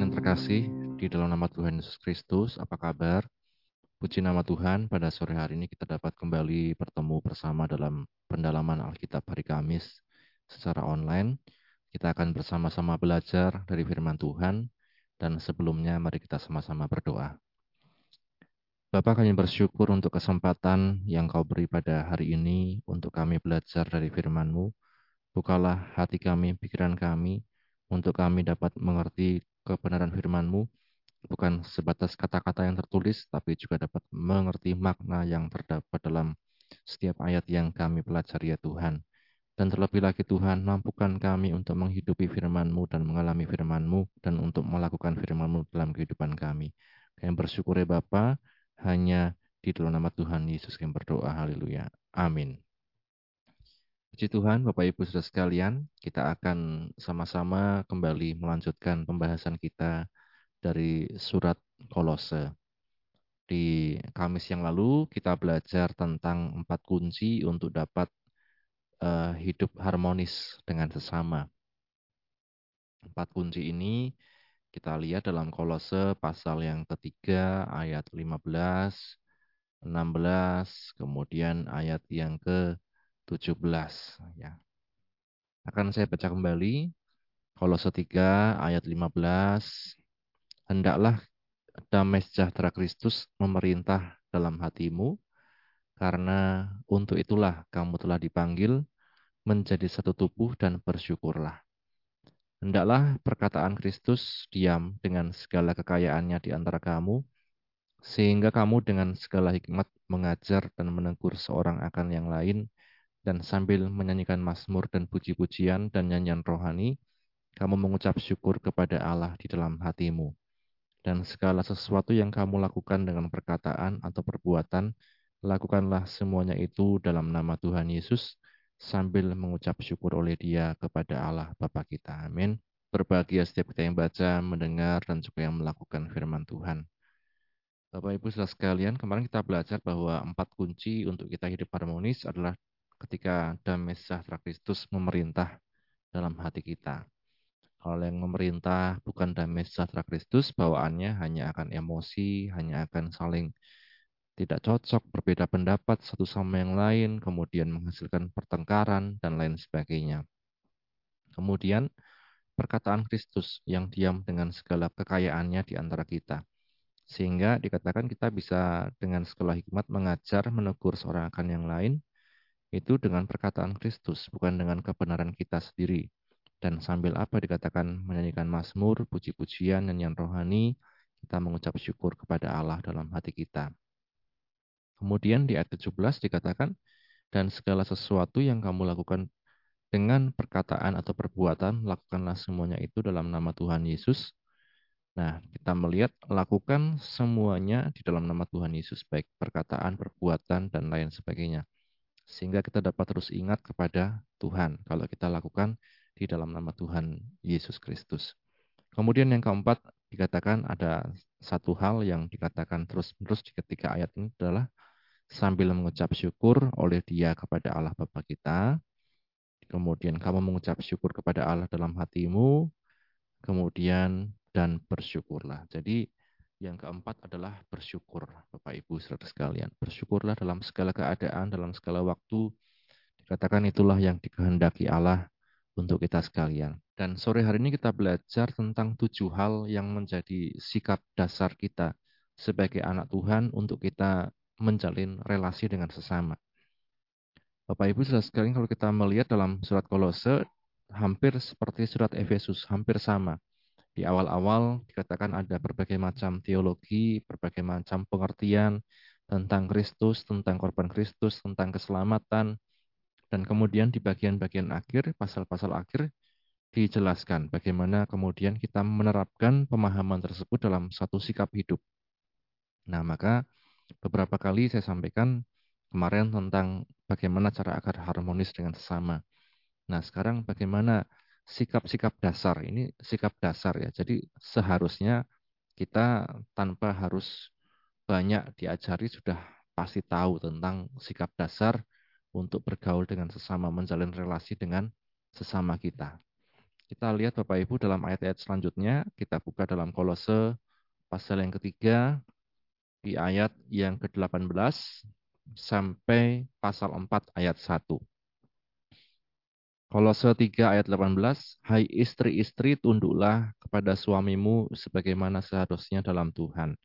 yang terkasih, di dalam nama Tuhan Yesus Kristus, apa kabar? Puji nama Tuhan, pada sore hari ini kita dapat kembali bertemu bersama dalam pendalaman Alkitab hari Kamis secara online. Kita akan bersama-sama belajar dari firman Tuhan, dan sebelumnya mari kita sama-sama berdoa. Bapak kami bersyukur untuk kesempatan yang kau beri pada hari ini untuk kami belajar dari firman-Mu. Bukalah hati kami, pikiran kami, untuk kami dapat mengerti kebenaran firman-Mu, bukan sebatas kata-kata yang tertulis, tapi juga dapat mengerti makna yang terdapat dalam setiap ayat yang kami pelajari ya Tuhan. Dan terlebih lagi Tuhan, mampukan kami untuk menghidupi firman-Mu dan mengalami firman-Mu, dan untuk melakukan firman-Mu dalam kehidupan kami. Kami bersyukur ya Bapa, hanya di dalam nama Tuhan Yesus kami berdoa. Haleluya. Amin. Puji Tuhan, Bapak Ibu Saudara sekalian, kita akan sama-sama kembali melanjutkan pembahasan kita dari surat Kolose. Di Kamis yang lalu kita belajar tentang empat kunci untuk dapat uh, hidup harmonis dengan sesama. Empat kunci ini kita lihat dalam Kolose pasal yang ketiga ayat 15, 16, kemudian ayat yang ke 17 ya. Akan saya baca kembali Kolose 3 ayat 15 Hendaklah damai sejahtera Kristus memerintah dalam hatimu karena untuk itulah kamu telah dipanggil menjadi satu tubuh dan bersyukurlah. Hendaklah perkataan Kristus diam dengan segala kekayaannya di antara kamu, sehingga kamu dengan segala hikmat mengajar dan menegur seorang akan yang lain dan sambil menyanyikan mazmur dan puji-pujian dan nyanyian rohani, kamu mengucap syukur kepada Allah di dalam hatimu. Dan segala sesuatu yang kamu lakukan dengan perkataan atau perbuatan, lakukanlah semuanya itu dalam nama Tuhan Yesus, sambil mengucap syukur oleh dia kepada Allah Bapa kita. Amin. Berbahagia setiap kita yang baca, mendengar, dan juga yang melakukan firman Tuhan. Bapak Ibu saudara sekalian, kemarin kita belajar bahwa empat kunci untuk kita hidup harmonis adalah ketika damai sejahtera Kristus memerintah dalam hati kita. Kalau yang memerintah bukan damai sejahtera Kristus, bawaannya hanya akan emosi, hanya akan saling tidak cocok, berbeda pendapat satu sama yang lain, kemudian menghasilkan pertengkaran, dan lain sebagainya. Kemudian, perkataan Kristus yang diam dengan segala kekayaannya di antara kita. Sehingga dikatakan kita bisa dengan segala hikmat mengajar, menegur seorang akan yang lain, itu dengan perkataan Kristus, bukan dengan kebenaran kita sendiri. Dan sambil apa dikatakan menyanyikan mazmur, puji-pujian, nyanyian rohani, kita mengucap syukur kepada Allah dalam hati kita. Kemudian di ayat 17 dikatakan, dan segala sesuatu yang kamu lakukan dengan perkataan atau perbuatan, lakukanlah semuanya itu dalam nama Tuhan Yesus. Nah, kita melihat lakukan semuanya di dalam nama Tuhan Yesus, baik perkataan, perbuatan, dan lain sebagainya sehingga kita dapat terus ingat kepada Tuhan kalau kita lakukan di dalam nama Tuhan Yesus Kristus. Kemudian yang keempat dikatakan ada satu hal yang dikatakan terus-menerus di ketika ayat ini adalah sambil mengucap syukur oleh dia kepada Allah Bapa kita. Kemudian kamu mengucap syukur kepada Allah dalam hatimu. Kemudian dan bersyukurlah. Jadi yang keempat adalah bersyukur, Bapak Ibu saudara sekalian. Bersyukurlah dalam segala keadaan, dalam segala waktu. Dikatakan itulah yang dikehendaki Allah untuk kita sekalian. Dan sore hari ini kita belajar tentang tujuh hal yang menjadi sikap dasar kita sebagai anak Tuhan untuk kita menjalin relasi dengan sesama. Bapak Ibu saudara sekalian kalau kita melihat dalam surat Kolose hampir seperti surat Efesus, hampir sama di awal-awal dikatakan ada berbagai macam teologi, berbagai macam pengertian tentang Kristus, tentang korban Kristus, tentang keselamatan, dan kemudian di bagian-bagian akhir, pasal-pasal akhir, dijelaskan bagaimana kemudian kita menerapkan pemahaman tersebut dalam satu sikap hidup. Nah, maka beberapa kali saya sampaikan kemarin tentang bagaimana cara agar harmonis dengan sesama. Nah, sekarang bagaimana sikap-sikap dasar. Ini sikap dasar ya. Jadi seharusnya kita tanpa harus banyak diajari sudah pasti tahu tentang sikap dasar untuk bergaul dengan sesama, menjalin relasi dengan sesama kita. Kita lihat Bapak Ibu dalam ayat-ayat selanjutnya, kita buka dalam kolose pasal yang ketiga, di ayat yang ke-18 sampai pasal 4 ayat 1. Kolose 3 ayat 18, Hai istri-istri tunduklah kepada suamimu sebagaimana seharusnya dalam Tuhan.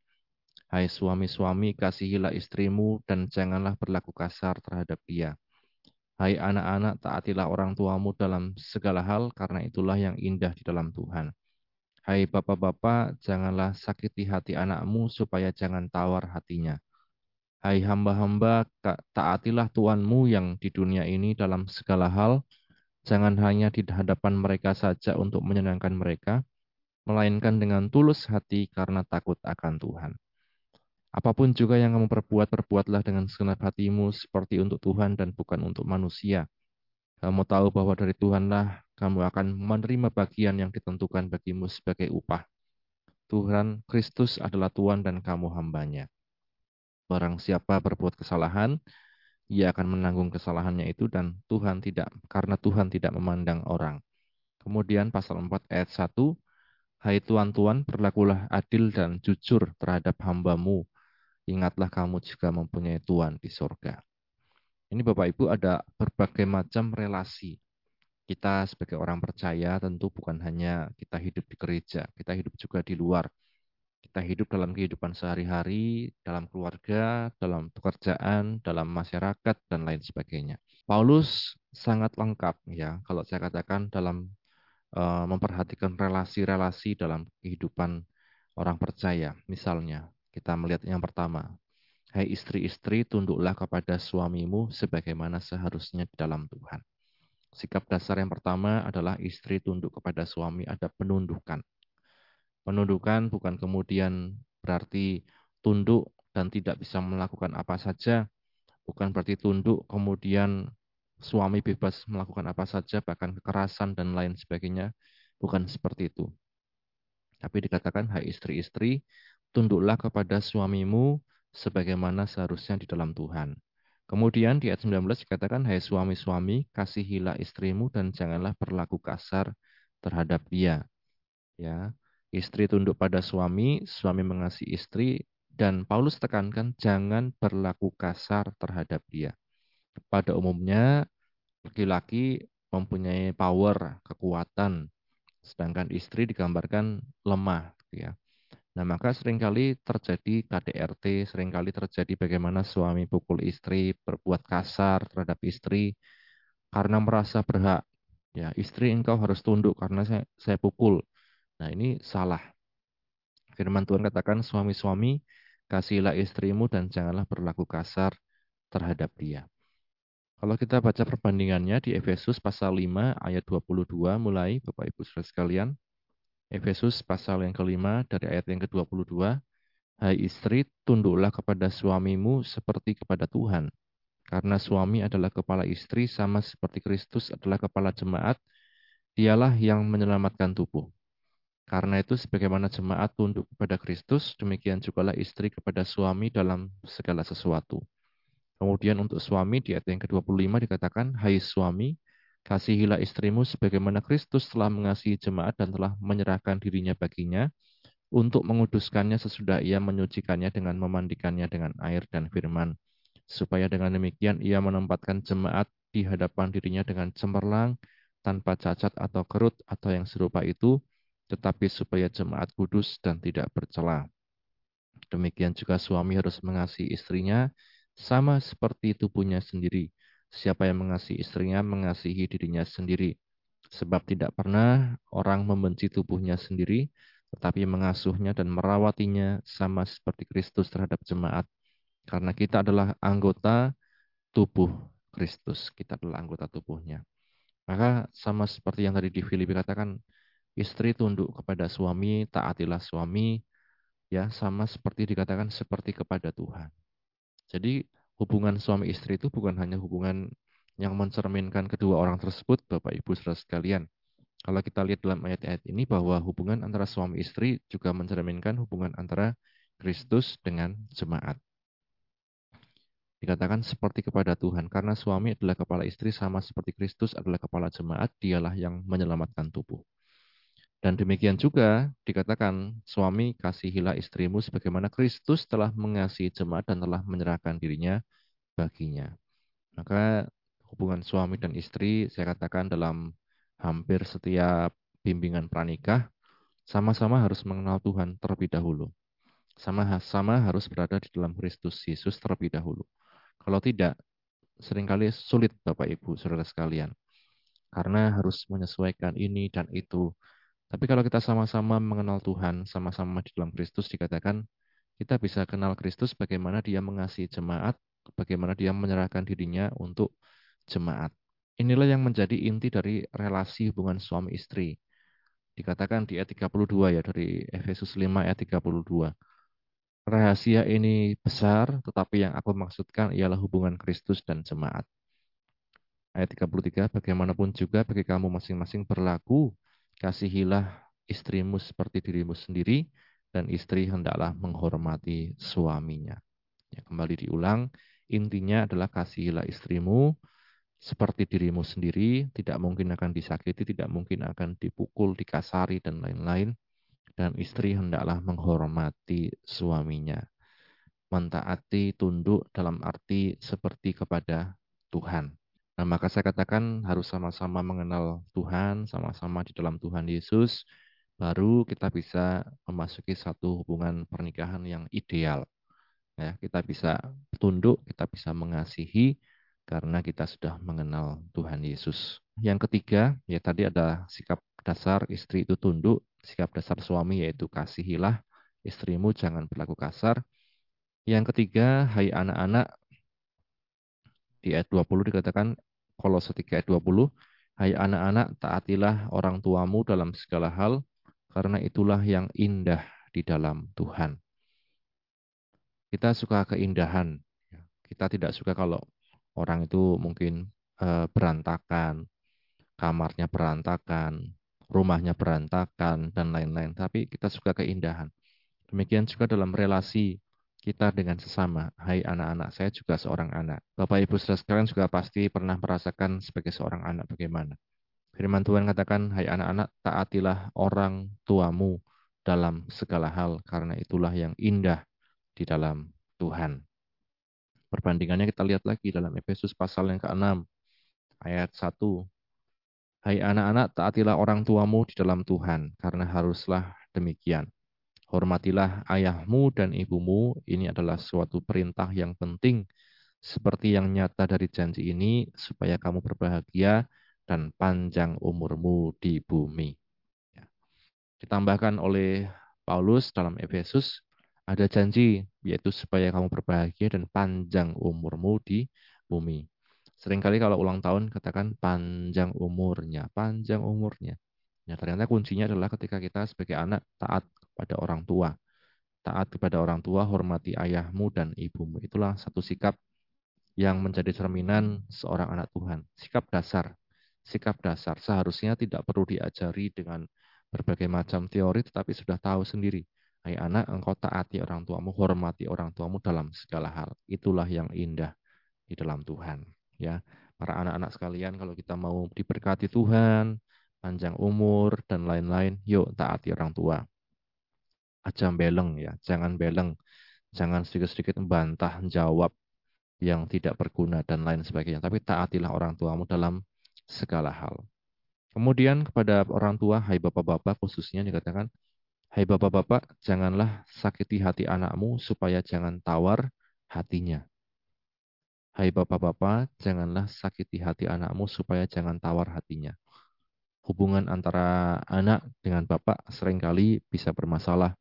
Hai suami-suami kasihilah istrimu dan janganlah berlaku kasar terhadap dia. Hai anak-anak taatilah orang tuamu dalam segala hal karena itulah yang indah di dalam Tuhan. Hai bapak-bapak, janganlah sakiti hati anakmu supaya jangan tawar hatinya. Hai hamba-hamba, taatilah Tuhanmu yang di dunia ini dalam segala hal, jangan hanya di hadapan mereka saja untuk menyenangkan mereka, melainkan dengan tulus hati karena takut akan Tuhan. Apa pun juga yang kamu perbuat, perbuatlah dengan segenap hatimu seperti untuk Tuhan dan bukan untuk manusia. Kamu tahu bahwa dari Tuhanlah kamu akan menerima bagian yang ditentukan bagimu sebagai upah. Tuhan Kristus adalah Tuhan dan kamu hambanya. Barang siapa berbuat kesalahan, ia akan menanggung kesalahannya itu dan Tuhan tidak, karena Tuhan tidak memandang orang. Kemudian pasal 4 ayat 1, Hai tuan-tuan, berlakulah adil dan jujur terhadap hambamu. Ingatlah kamu juga mempunyai Tuhan di sorga. Ini Bapak Ibu ada berbagai macam relasi kita sebagai orang percaya tentu bukan hanya kita hidup di gereja, kita hidup juga di luar. Kita hidup dalam kehidupan sehari-hari, dalam keluarga, dalam pekerjaan, dalam masyarakat, dan lain sebagainya. Paulus sangat lengkap ya, kalau saya katakan dalam uh, memperhatikan relasi-relasi dalam kehidupan orang percaya. Misalnya, kita melihat yang pertama, Hai istri-istri, tunduklah kepada suamimu sebagaimana seharusnya di dalam Tuhan. Sikap dasar yang pertama adalah istri tunduk kepada suami, ada penundukan. Penundukan bukan kemudian berarti tunduk dan tidak bisa melakukan apa saja, bukan berarti tunduk kemudian suami bebas melakukan apa saja, bahkan kekerasan dan lain sebagainya, bukan seperti itu. Tapi dikatakan, hai istri-istri, tunduklah kepada suamimu sebagaimana seharusnya di dalam Tuhan. Kemudian di ayat 19 dikatakan, Hai suami-suami, kasihilah istrimu dan janganlah berlaku kasar terhadap dia. Ya, Istri tunduk pada suami, suami mengasihi istri, dan Paulus tekankan jangan berlaku kasar terhadap dia. Pada umumnya, laki-laki mempunyai power, kekuatan, sedangkan istri digambarkan lemah. Ya. Nah, maka sering kali terjadi KDRT, sering kali terjadi bagaimana suami pukul istri, berbuat kasar terhadap istri karena merasa berhak. Ya, istri engkau harus tunduk karena saya, saya pukul. Nah, ini salah. Firman Tuhan katakan, suami-suami, kasihilah istrimu dan janganlah berlaku kasar terhadap dia. Kalau kita baca perbandingannya di Efesus pasal 5 ayat 22 mulai, Bapak Ibu Saudara sekalian, Efesus pasal yang kelima dari ayat yang ke-22. Hai istri, tunduklah kepada suamimu seperti kepada Tuhan. Karena suami adalah kepala istri sama seperti Kristus adalah kepala jemaat, dialah yang menyelamatkan tubuh. Karena itu sebagaimana jemaat tunduk kepada Kristus, demikian jugalah istri kepada suami dalam segala sesuatu. Kemudian untuk suami di ayat yang ke-25 dikatakan, Hai suami, Kasihilah istrimu sebagaimana Kristus telah mengasihi jemaat dan telah menyerahkan dirinya baginya untuk menguduskannya sesudah ia menyucikannya dengan memandikannya dengan air dan firman. Supaya dengan demikian ia menempatkan jemaat di hadapan dirinya dengan cemerlang, tanpa cacat atau kerut atau yang serupa itu, tetapi supaya jemaat kudus dan tidak bercela. Demikian juga suami harus mengasihi istrinya, sama seperti tubuhnya sendiri. Siapa yang mengasihi istrinya mengasihi dirinya sendiri. Sebab tidak pernah orang membenci tubuhnya sendiri, tetapi mengasuhnya dan merawatinya sama seperti Kristus terhadap jemaat. Karena kita adalah anggota tubuh Kristus. Kita adalah anggota tubuhnya. Maka sama seperti yang tadi di Filipi katakan, istri tunduk kepada suami, taatilah suami, ya sama seperti dikatakan seperti kepada Tuhan. Jadi hubungan suami istri itu bukan hanya hubungan yang mencerminkan kedua orang tersebut, Bapak Ibu saudara sekalian. Kalau kita lihat dalam ayat-ayat ini bahwa hubungan antara suami istri juga mencerminkan hubungan antara Kristus dengan jemaat. Dikatakan seperti kepada Tuhan, karena suami adalah kepala istri sama seperti Kristus adalah kepala jemaat, dialah yang menyelamatkan tubuh. Dan demikian juga dikatakan suami kasihilah istrimu sebagaimana Kristus telah mengasihi jemaat dan telah menyerahkan dirinya baginya. Maka hubungan suami dan istri saya katakan dalam hampir setiap bimbingan pranikah sama-sama harus mengenal Tuhan terlebih dahulu. Sama-sama harus berada di dalam Kristus Yesus terlebih dahulu. Kalau tidak, sering kali sulit Bapak Ibu, saudara sekalian. Karena harus menyesuaikan ini dan itu. Tapi kalau kita sama-sama mengenal Tuhan, sama-sama di dalam Kristus dikatakan, kita bisa kenal Kristus bagaimana dia mengasihi jemaat, bagaimana dia menyerahkan dirinya untuk jemaat. Inilah yang menjadi inti dari relasi hubungan suami istri. Dikatakan di ayat 32 ya, dari Efesus 5 ayat 32. Rahasia ini besar, tetapi yang aku maksudkan ialah hubungan Kristus dan jemaat. Ayat 33, bagaimanapun juga bagi kamu masing-masing berlaku, kasihilah istrimu seperti dirimu sendiri, dan istri hendaklah menghormati suaminya. Ya, kembali diulang, intinya adalah kasihilah istrimu seperti dirimu sendiri, tidak mungkin akan disakiti, tidak mungkin akan dipukul, dikasari, dan lain-lain dan istri hendaklah menghormati suaminya. Mentaati, tunduk dalam arti seperti kepada Tuhan. Nah, maka saya katakan harus sama-sama mengenal Tuhan, sama-sama di dalam Tuhan Yesus, baru kita bisa memasuki satu hubungan pernikahan yang ideal. Ya, kita bisa tunduk, kita bisa mengasihi karena kita sudah mengenal Tuhan Yesus. Yang ketiga, ya tadi ada sikap dasar istri itu tunduk, sikap dasar suami yaitu kasihilah istrimu jangan berlaku kasar. Yang ketiga, hai anak-anak di ayat 20 dikatakan kalau 3 ayat 20, hai anak-anak taatilah orang tuamu dalam segala hal karena itulah yang indah di dalam Tuhan. Kita suka keindahan. Kita tidak suka kalau orang itu mungkin eh, berantakan, kamarnya berantakan, rumahnya berantakan, dan lain-lain. Tapi kita suka keindahan. Demikian juga dalam relasi kita dengan sesama. Hai anak-anak, saya juga seorang anak. Bapak Ibu saudara sekalian juga pasti pernah merasakan sebagai seorang anak bagaimana. Firman Tuhan katakan, hai anak-anak, taatilah orang tuamu dalam segala hal, karena itulah yang indah di dalam Tuhan. Perbandingannya kita lihat lagi dalam Efesus pasal yang ke-6, ayat 1 Hai anak-anak, taatilah orang tuamu di dalam Tuhan, karena haruslah demikian. Hormatilah ayahmu dan ibumu, ini adalah suatu perintah yang penting, seperti yang nyata dari janji ini, supaya kamu berbahagia dan panjang umurmu di bumi. Ya. Ditambahkan oleh Paulus dalam Efesus, ada janji, yaitu supaya kamu berbahagia dan panjang umurmu di bumi. Seringkali kalau ulang tahun katakan panjang umurnya, panjang umurnya. Ya, ternyata kuncinya adalah ketika kita sebagai anak taat kepada orang tua. Taat kepada orang tua, hormati ayahmu dan ibumu. Itulah satu sikap yang menjadi cerminan seorang anak Tuhan. Sikap dasar. Sikap dasar seharusnya tidak perlu diajari dengan berbagai macam teori, tetapi sudah tahu sendiri. Hai anak, engkau taati orang tuamu, hormati orang tuamu dalam segala hal. Itulah yang indah di dalam Tuhan ya para anak-anak sekalian kalau kita mau diberkati Tuhan panjang umur dan lain-lain. Yuk taati orang tua. Aja beleng ya jangan beleng jangan sedikit-sedikit membantah jawab yang tidak berguna dan lain sebagainya. Tapi taatilah orang tuamu dalam segala hal. Kemudian kepada orang tua hai bapak-bapak khususnya dikatakan hai bapak-bapak janganlah sakiti hati anakmu supaya jangan tawar hatinya. Hai bapak-bapak, janganlah sakiti hati anakmu supaya jangan tawar hatinya. Hubungan antara anak dengan bapak sering kali bisa bermasalah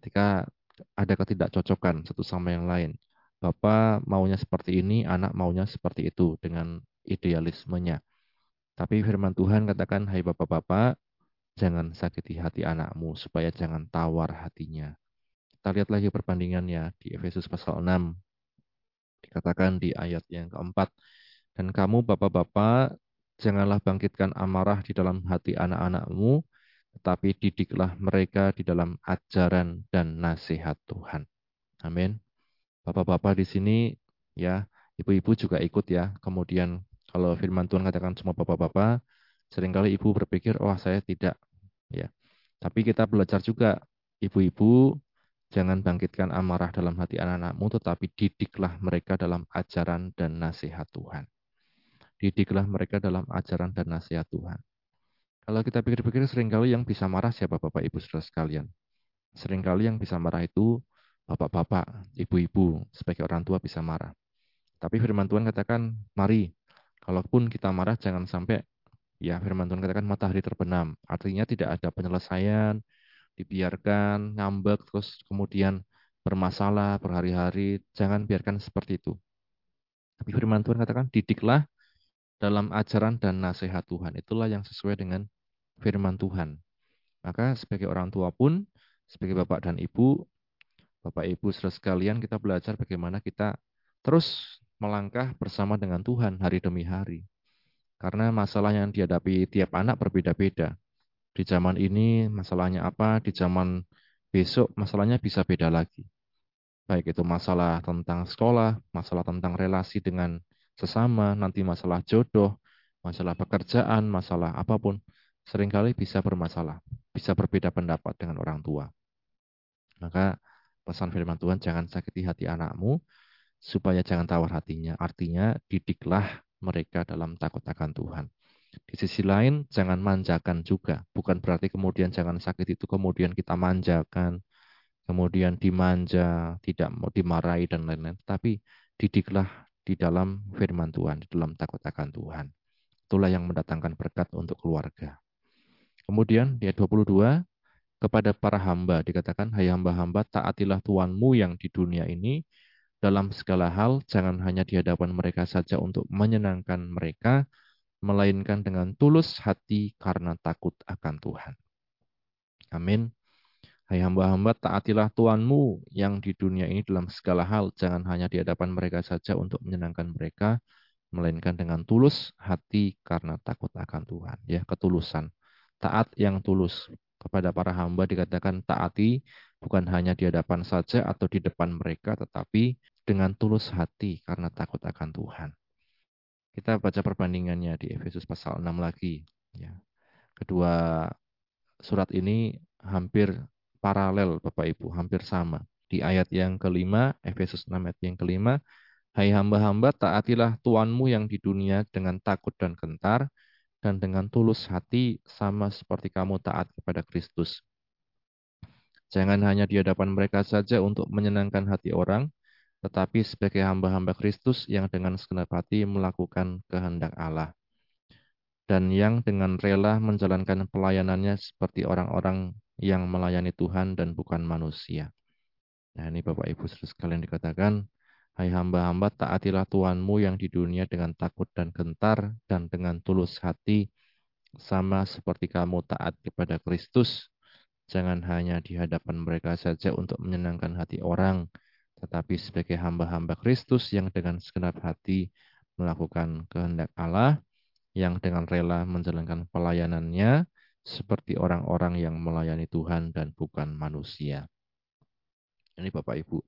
ketika ada ketidakcocokan satu sama yang lain. Bapak maunya seperti ini, anak maunya seperti itu dengan idealismenya. Tapi firman Tuhan katakan, hai bapak-bapak, jangan sakiti hati anakmu supaya jangan tawar hatinya. Kita lihat lagi perbandingannya di Efesus pasal 6 Dikatakan di ayat yang keempat, dan kamu bapak-bapak, janganlah bangkitkan amarah di dalam hati anak-anakmu, tetapi didiklah mereka di dalam ajaran dan nasihat Tuhan. Amin. Bapak-bapak di sini ya ibu-ibu juga ikut ya. Kemudian kalau firman Tuhan katakan semua bapak-bapak, sering kali ibu berpikir, oh saya tidak, ya. Tapi kita belajar juga, ibu-ibu jangan bangkitkan amarah dalam hati anak-anakmu, tetapi didiklah mereka dalam ajaran dan nasihat Tuhan. Didiklah mereka dalam ajaran dan nasihat Tuhan. Kalau kita pikir-pikir sering kali yang bisa marah siapa Bapak Ibu Saudara sekalian? Seringkali yang bisa marah itu bapak-bapak, ibu-ibu, sebagai orang tua bisa marah. Tapi firman Tuhan katakan, mari, kalaupun kita marah jangan sampai, ya firman Tuhan katakan matahari terbenam. Artinya tidak ada penyelesaian, dibiarkan ngambek, terus kemudian bermasalah berhari-hari. Jangan biarkan seperti itu. Tapi firman Tuhan katakan, didiklah dalam ajaran dan nasihat Tuhan. Itulah yang sesuai dengan firman Tuhan. Maka sebagai orang tua pun, sebagai bapak dan ibu, bapak ibu saudara sekalian, kita belajar bagaimana kita terus melangkah bersama dengan Tuhan hari demi hari. Karena masalah yang dihadapi tiap anak berbeda-beda. Di zaman ini masalahnya apa, di zaman besok masalahnya bisa beda lagi. Baik itu masalah tentang sekolah, masalah tentang relasi dengan sesama, nanti masalah jodoh, masalah pekerjaan, masalah apa pun, sering kali bisa bermasalah, bisa berbeda pendapat dengan orang tua. Maka pesan firman Tuhan, jangan sakiti hati anakmu, supaya jangan tawar hatinya. Artinya didiklah mereka dalam takut akan Tuhan. Di sisi lain, jangan manjakan juga. Bukan berarti kemudian jangan sakit itu kemudian kita manjakan, kemudian dimanja, tidak mau dimarahi dan lain-lain. Tapi didiklah di dalam firman Tuhan, di dalam takut akan Tuhan. Itulah yang mendatangkan berkat untuk keluarga. Kemudian di ayat 22, kepada para hamba dikatakan, Hai hamba-hamba, taatilah Tuhanmu yang di dunia ini, dalam segala hal, jangan hanya di hadapan mereka saja untuk menyenangkan mereka, melainkan dengan tulus hati karena takut akan Tuhan. Amin. Hai hamba-hamba, taatilah Tuhanmu yang di dunia ini dalam segala hal. Jangan hanya di hadapan mereka saja untuk menyenangkan mereka, melainkan dengan tulus hati karena takut akan Tuhan. Ya, ketulusan. Taat yang tulus. Kepada para hamba dikatakan taati bukan hanya di hadapan saja atau di depan mereka, tetapi dengan tulus hati karena takut akan Tuhan. Kita baca perbandingannya di Efesus pasal 6 lagi. Ya. Kedua surat ini hampir paralel Bapak Ibu, hampir sama. Di ayat yang kelima, Efesus 6 ayat yang kelima, Hai hamba-hamba, taatilah Tuanmu yang di dunia dengan takut dan gentar, dan dengan tulus hati sama seperti kamu taat kepada Kristus. Jangan hanya di hadapan mereka saja untuk menyenangkan hati orang, tetapi sebagai hamba-hamba Kristus yang dengan segenap hati melakukan kehendak Allah. Dan yang dengan rela menjalankan pelayanannya seperti orang-orang yang melayani Tuhan dan bukan manusia. Nah ini Bapak Ibu sekalian dikatakan, Hai hamba-hamba, taatilah Tuhanmu yang di dunia dengan takut dan gentar dan dengan tulus hati, sama seperti kamu taat kepada Kristus. Jangan hanya di hadapan mereka saja untuk menyenangkan hati orang, tetapi sebagai hamba-hamba Kristus yang dengan segenap hati melakukan kehendak Allah, yang dengan rela menjalankan pelayanannya seperti orang-orang yang melayani Tuhan dan bukan manusia. Ini Bapak Ibu,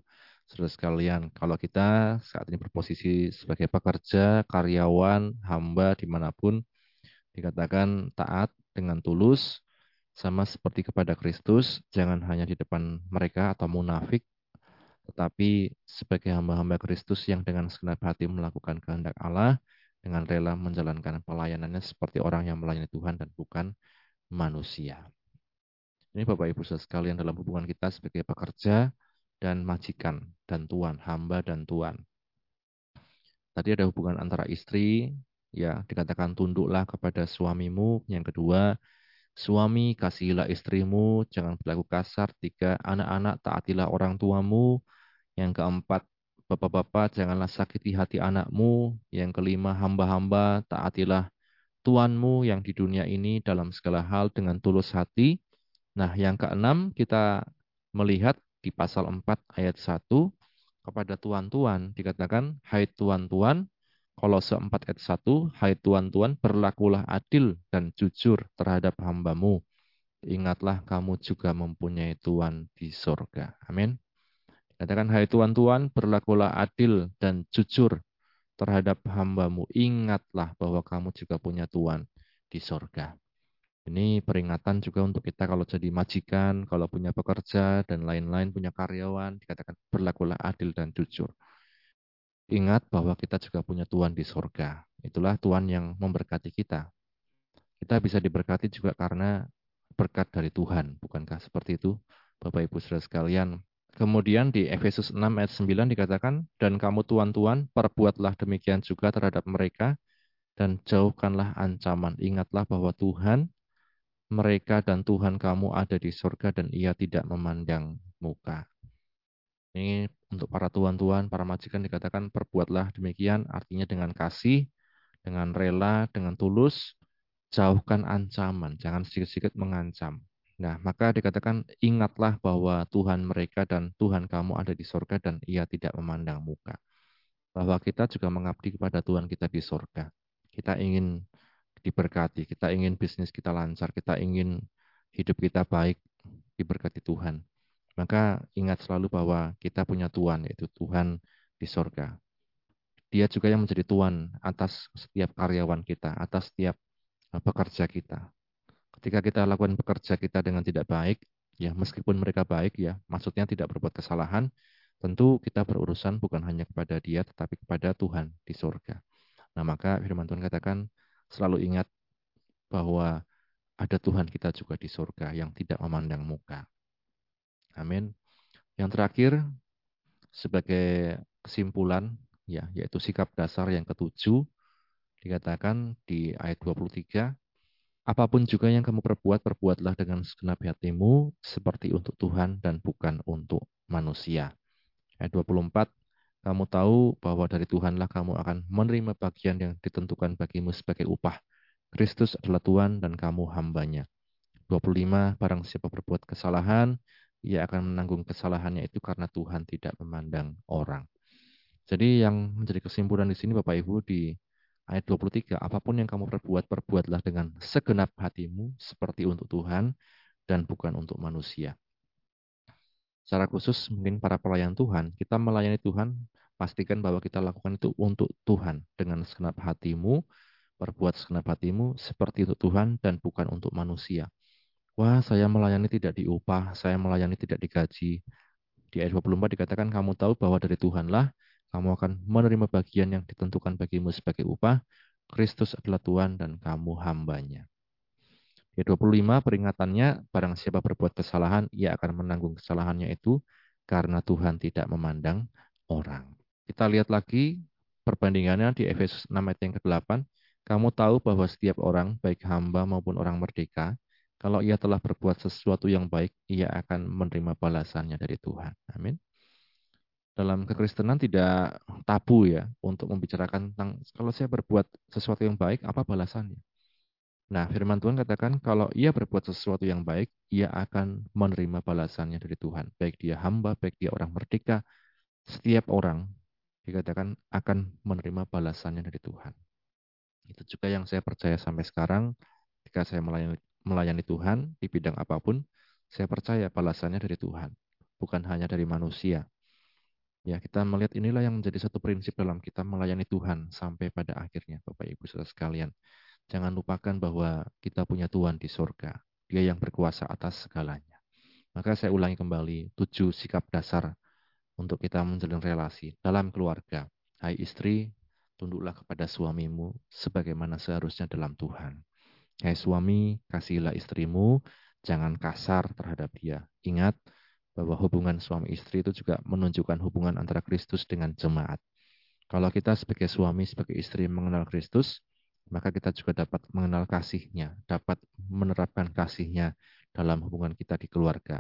saudara sekalian, kalau kita saat ini berposisi sebagai pekerja, karyawan, hamba di mana pun, dikatakan taat dengan tulus, sama seperti kepada Kristus, jangan hanya di depan mereka atau munafik, tetapi sebagai hamba-hamba Kristus yang dengan segenap hati melakukan kehendak Allah, dengan rela menjalankan pelayanannya seperti orang yang melayani Tuhan dan bukan manusia. Ini Bapak Ibu sekalian dalam hubungan kita sebagai pekerja dan majikan dan tuan, hamba dan tuan. Tadi ada hubungan antara istri, ya dikatakan tunduklah kepada suamimu. Yang kedua, suami kasihilah istrimu, jangan berlaku kasar. Tiga, anak-anak taatilah orang tuamu. Yang keempat, bapak-bapak janganlah sakiti hati anakmu. Yang kelima, hamba-hamba taatilah Tuanmu yang di dunia ini dalam segala hal dengan tulus hati. Nah, yang keenam kita melihat di pasal 4 ayat 1 kepada tuan-tuan dikatakan, Hai tuan-tuan, Kolose 4 ayat 1, Hai tuan-tuan, berlakulah adil dan jujur terhadap hambamu. Ingatlah kamu juga mempunyai Tuhan di sorga. Amin. Katakan, hai Tuhan-Tuhan, berlakulah adil dan jujur terhadap hambamu. Ingatlah bahwa kamu juga punya Tuhan di sorga. Ini peringatan juga untuk kita kalau jadi majikan, kalau punya pekerja, dan lain-lain punya karyawan, dikatakan berlakulah adil dan jujur. Ingat bahwa kita juga punya Tuhan di sorga. Itulah Tuhan yang memberkati kita. Kita bisa diberkati juga karena berkat dari Tuhan. Bukankah seperti itu, Bapak Ibu Saudara sekalian? Kemudian di Efesus 6 ayat 9 dikatakan, Dan kamu tuan-tuan, perbuatlah demikian juga terhadap mereka, dan jauhkanlah ancaman. Ingatlah bahwa Tuhan mereka dan Tuhan kamu ada di surga dan ia tidak memandang muka. Ini untuk para tuan-tuan, para majikan dikatakan perbuatlah demikian, artinya dengan kasih, dengan rela, dengan tulus, jauhkan ancaman, jangan sedikit-sedikit mengancam. Nah, maka dikatakan ingatlah bahwa Tuhan mereka dan Tuhan kamu ada di surga dan ia tidak memandang muka. Bahwa kita juga mengabdi kepada Tuhan kita di surga. Kita ingin diberkati, kita ingin bisnis kita lancar, kita ingin hidup kita baik, diberkati Tuhan. Maka ingat selalu bahwa kita punya Tuhan, yaitu Tuhan di sorga. Dia juga yang menjadi Tuhan atas setiap karyawan kita, atas setiap eh, pekerja kita. Ketika kita lakukan pekerja kita dengan tidak baik, ya meskipun mereka baik ya, maksudnya tidak berbuat kesalahan, tentu kita berurusan bukan hanya kepada dia, tetapi kepada Tuhan di sorga. Nah maka firman Tuhan katakan, selalu ingat bahwa ada Tuhan kita juga di surga yang tidak memandang muka. Amin. Yang terakhir, sebagai kesimpulan, ya, yaitu sikap dasar yang ketujuh, dikatakan di ayat 23, Apa pun juga yang kamu perbuat, perbuatlah dengan segenap hatimu, seperti untuk Tuhan dan bukan untuk manusia. Ayat 24, kamu tahu bahwa dari Tuhanlah kamu akan menerima bagian yang ditentukan bagimu sebagai upah. Kristus adalah Tuhan dan kamu hambanya. 25. Barang siapa berbuat kesalahan, ia akan menanggung kesalahannya itu karena Tuhan tidak memandang orang. Jadi yang menjadi kesimpulan di sini Bapak Ibu di ayat 23, apa pun yang kamu perbuat, perbuatlah dengan segenap hatimu seperti untuk Tuhan dan bukan untuk manusia. Secara khusus mungkin para pelayan Tuhan, kita melayani Tuhan, pastikan bahwa kita lakukan itu untuk Tuhan dengan segenap hatimu, perbuat segenap hatimu seperti untuk Tuhan dan bukan untuk manusia. Wah, saya melayani tidak diupah, saya melayani tidak digaji. Di ayat 24 dikatakan, kamu tahu bahwa dari Tuhanlah kamu akan menerima bagian yang ditentukan bagimu sebagai upah. Kristus adalah Tuhan dan kamu hambanya. Ayat 25 peringatannya, barang siapa berbuat kesalahan, ia akan menanggung kesalahannya itu karena Tuhan tidak memandang orang. Kita lihat lagi perbandingannya di Efesus 6 ayat yang ke-8. Kamu tahu bahwa setiap orang, baik hamba maupun orang merdeka, kalau ia telah berbuat sesuatu yang baik, ia akan menerima balasannya dari Tuhan. Amin. Dalam kekristenan tidak tabu ya untuk membicarakan tentang kalau saya berbuat sesuatu yang baik, apa balasannya? Nah, firman Tuhan katakan kalau ia berbuat sesuatu yang baik, ia akan menerima balasannya dari Tuhan. Baik dia hamba, baik dia orang merdeka, setiap orang dikatakan akan menerima balasannya dari Tuhan. Itu juga yang saya percaya sampai sekarang ketika saya melayani, melayani Tuhan di bidang apa pun, saya percaya balasannya dari Tuhan, bukan hanya dari manusia. Ya, kita melihat inilah yang menjadi satu prinsip dalam kita melayani Tuhan sampai pada akhirnya, Bapak Ibu Saudara sekalian. Jangan lupakan bahwa kita punya Tuhan di surga. Dia yang berkuasa atas segalanya. Maka saya ulangi kembali tujuh sikap dasar untuk kita menjalin relasi dalam keluarga. Hai istri, tunduklah kepada suamimu sebagaimana seharusnya dalam Tuhan. Hai suami, kasihilah istrimu, jangan kasar terhadap dia. Ingat bahwa hubungan suami istri itu juga menunjukkan hubungan antara Kristus dengan jemaat. Kalau kita sebagai suami, sebagai istri mengenal Kristus, maka kita juga dapat mengenal kasihnya, dapat menerapkan kasihnya dalam hubungan kita di keluarga.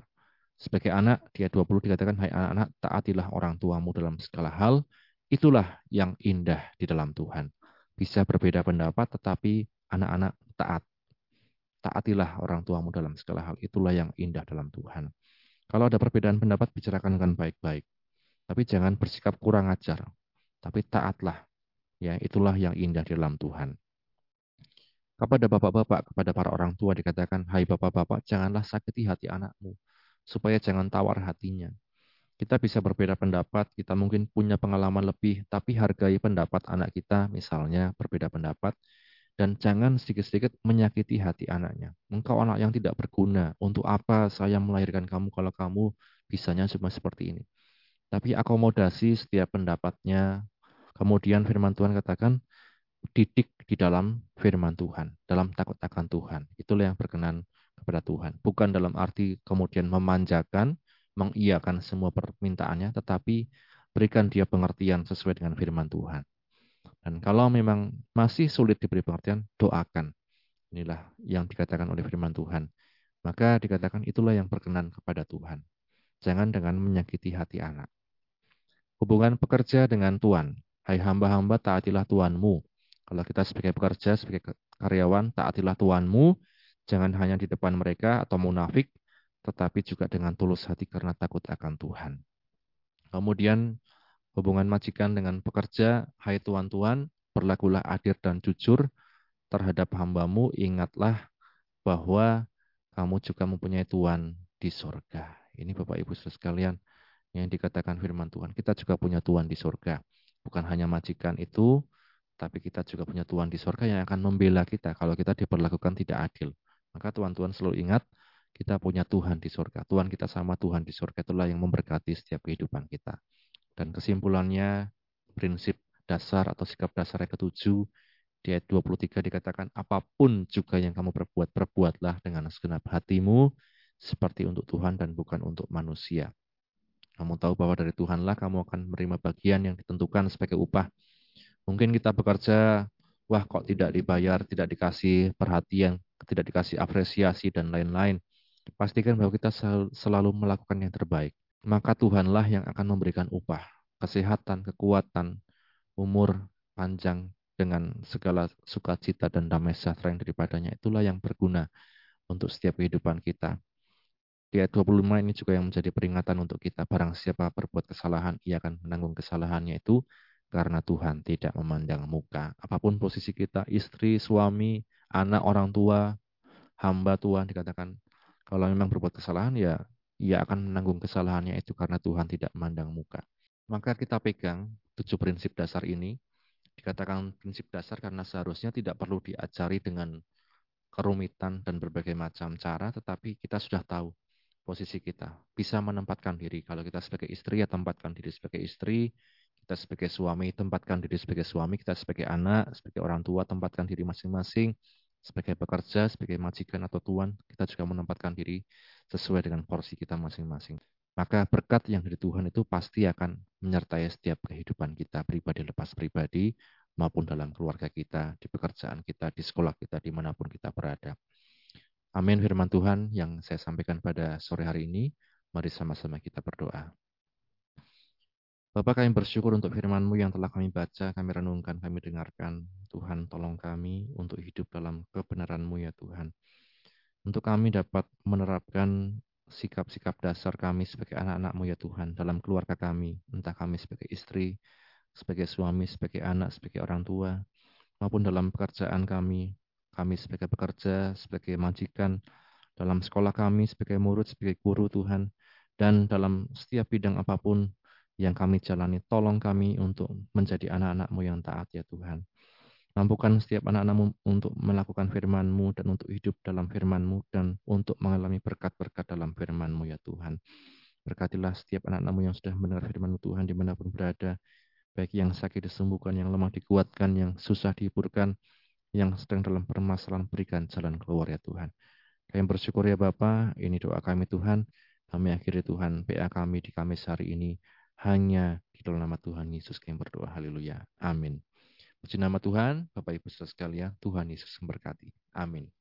Sebagai anak, dia 20 dikatakan, Hai anak-anak, taatilah orang tuamu dalam segala hal, itulah yang indah di dalam Tuhan. Bisa berbeda pendapat, tetapi anak-anak taat. Taatilah orang tuamu dalam segala hal, itulah yang indah dalam Tuhan. Kalau ada perbedaan pendapat, bicarakan dengan baik-baik. Tapi jangan bersikap kurang ajar. Tapi taatlah. Ya, itulah yang indah di dalam Tuhan. Kepada bapak-bapak, kepada para orang tua dikatakan, Hai bapak-bapak, janganlah sakiti hati anakmu, supaya jangan tawar hatinya. Kita bisa berbeda pendapat, kita mungkin punya pengalaman lebih, tapi hargai pendapat anak kita, misalnya berbeda pendapat, dan jangan sedikit-sedikit menyakiti hati anaknya. Engkau anak yang tidak berguna, untuk apa saya melahirkan kamu kalau kamu bisanya cuma seperti ini. Tapi akomodasi setiap pendapatnya, kemudian firman Tuhan katakan, didik di dalam firman Tuhan, dalam takut akan Tuhan. Itulah yang berkenan kepada Tuhan. Bukan dalam arti kemudian memanjakan, mengiyakan semua permintaannya, tetapi berikan dia pengertian sesuai dengan firman Tuhan. Dan kalau memang masih sulit diberi pengertian, doakan. Inilah yang dikatakan oleh firman Tuhan. Maka dikatakan itulah yang berkenan kepada Tuhan. Jangan dengan menyakiti hati anak. Hubungan pekerja dengan Tuhan. Hai hamba-hamba, taatilah Tuhanmu. Kalau kita sebagai pekerja, sebagai karyawan, taatilah Tuhanmu. Jangan hanya di depan mereka atau munafik, tetapi juga dengan tulus hati karena takut akan Tuhan. Kemudian hubungan majikan dengan pekerja, hai tuan-tuan, berlakulah adil dan jujur terhadap hambamu, ingatlah bahwa kamu juga mempunyai Tuhan di sorga. Ini Bapak Ibu sekalian yang dikatakan firman Tuhan. Kita juga punya Tuhan di sorga. Bukan hanya majikan itu, tapi kita juga punya Tuhan di sorga yang akan membela kita kalau kita diperlakukan tidak adil. Maka Tuhan-Tuhan selalu ingat kita punya Tuhan di surga. Tuhan kita sama Tuhan di surga itulah yang memberkati setiap kehidupan kita. Dan kesimpulannya, prinsip dasar atau sikap dasar yang ketujuh, di ayat 23 dikatakan, apa pun juga yang kamu perbuat, perbuatlah dengan segenap hatimu, seperti untuk Tuhan dan bukan untuk manusia. Kamu tahu bahwa dari Tuhanlah kamu akan menerima bagian yang ditentukan sebagai upah. Mungkin kita bekerja, wah kok tidak dibayar, tidak dikasih perhatian, tidak dikasih apresiasi, dan lain-lain. Pastikan bahwa kita selalu melakukan yang terbaik. Maka Tuhanlah yang akan memberikan upah, kesehatan, kekuatan, umur panjang dengan segala sukacita dan damai sejahtera yang daripadanya. Itulah yang berguna untuk setiap kehidupan kita. Di ayat 25 ini juga yang menjadi peringatan untuk kita. Barang siapa berbuat kesalahan, ia akan menanggung kesalahannya itu karena Tuhan tidak memandang muka. Apa pun posisi kita, istri, suami, anak, orang tua, hamba Tuhan dikatakan kalau memang berbuat kesalahan ya ia akan menanggung kesalahannya itu karena Tuhan tidak memandang muka. Maka kita pegang tujuh prinsip dasar ini. Dikatakan prinsip dasar karena seharusnya tidak perlu diajari dengan kerumitan dan berbagai macam cara, tetapi kita sudah tahu posisi kita. Bisa menempatkan diri. Kalau kita sebagai istri, ya tempatkan diri sebagai istri. Kita sebagai suami, tempatkan diri sebagai suami. Kita sebagai anak, sebagai orang tua, tempatkan diri masing-masing sebagai pekerja, sebagai majikan atau tuan, kita juga menempatkan diri sesuai dengan porsi kita masing-masing. Maka berkat yang dari Tuhan itu pasti akan menyertai setiap kehidupan kita, pribadi lepas pribadi, maupun dalam keluarga kita, di pekerjaan kita, di sekolah kita, di mana pun kita berada. Amin firman Tuhan yang saya sampaikan pada sore hari ini. Mari sama-sama kita berdoa. Bapak kami bersyukur untuk firman-Mu yang telah kami baca, kami renungkan, kami dengarkan. Tuhan tolong kami untuk hidup dalam kebenaran-Mu ya Tuhan. Untuk kami dapat menerapkan sikap-sikap dasar kami sebagai anak-anak-Mu ya Tuhan dalam keluarga kami, entah kami sebagai istri, sebagai suami, sebagai anak, sebagai orang tua, maupun dalam pekerjaan kami, kami sebagai pekerja, sebagai majikan, dalam sekolah kami, sebagai murid, sebagai guru Tuhan, dan dalam setiap bidang apa pun yang kami jalani. Tolong kami untuk menjadi anak-anakmu yang taat ya Tuhan. Mampukan setiap anak-anakmu untuk melakukan firman-Mu dan untuk hidup dalam firman-Mu dan untuk mengalami berkat-berkat dalam firman-Mu ya Tuhan. Berkatilah setiap anak-anakmu yang sudah mendengar firman-Mu Tuhan di mana pun berada. Baik yang sakit disembuhkan, yang lemah dikuatkan, yang susah dihiburkan, yang sedang dalam permasalahan berikan jalan keluar ya Tuhan. Kami bersyukur ya Bapak, ini doa kami Tuhan. Kami akhiri Tuhan PA kami di Kamis hari ini hanya di dalam nama Tuhan Yesus kami berdoa. Haleluya. Amin. Puji nama Tuhan, Bapak Ibu saudara sekalian, Tuhan Yesus memberkati. Amin.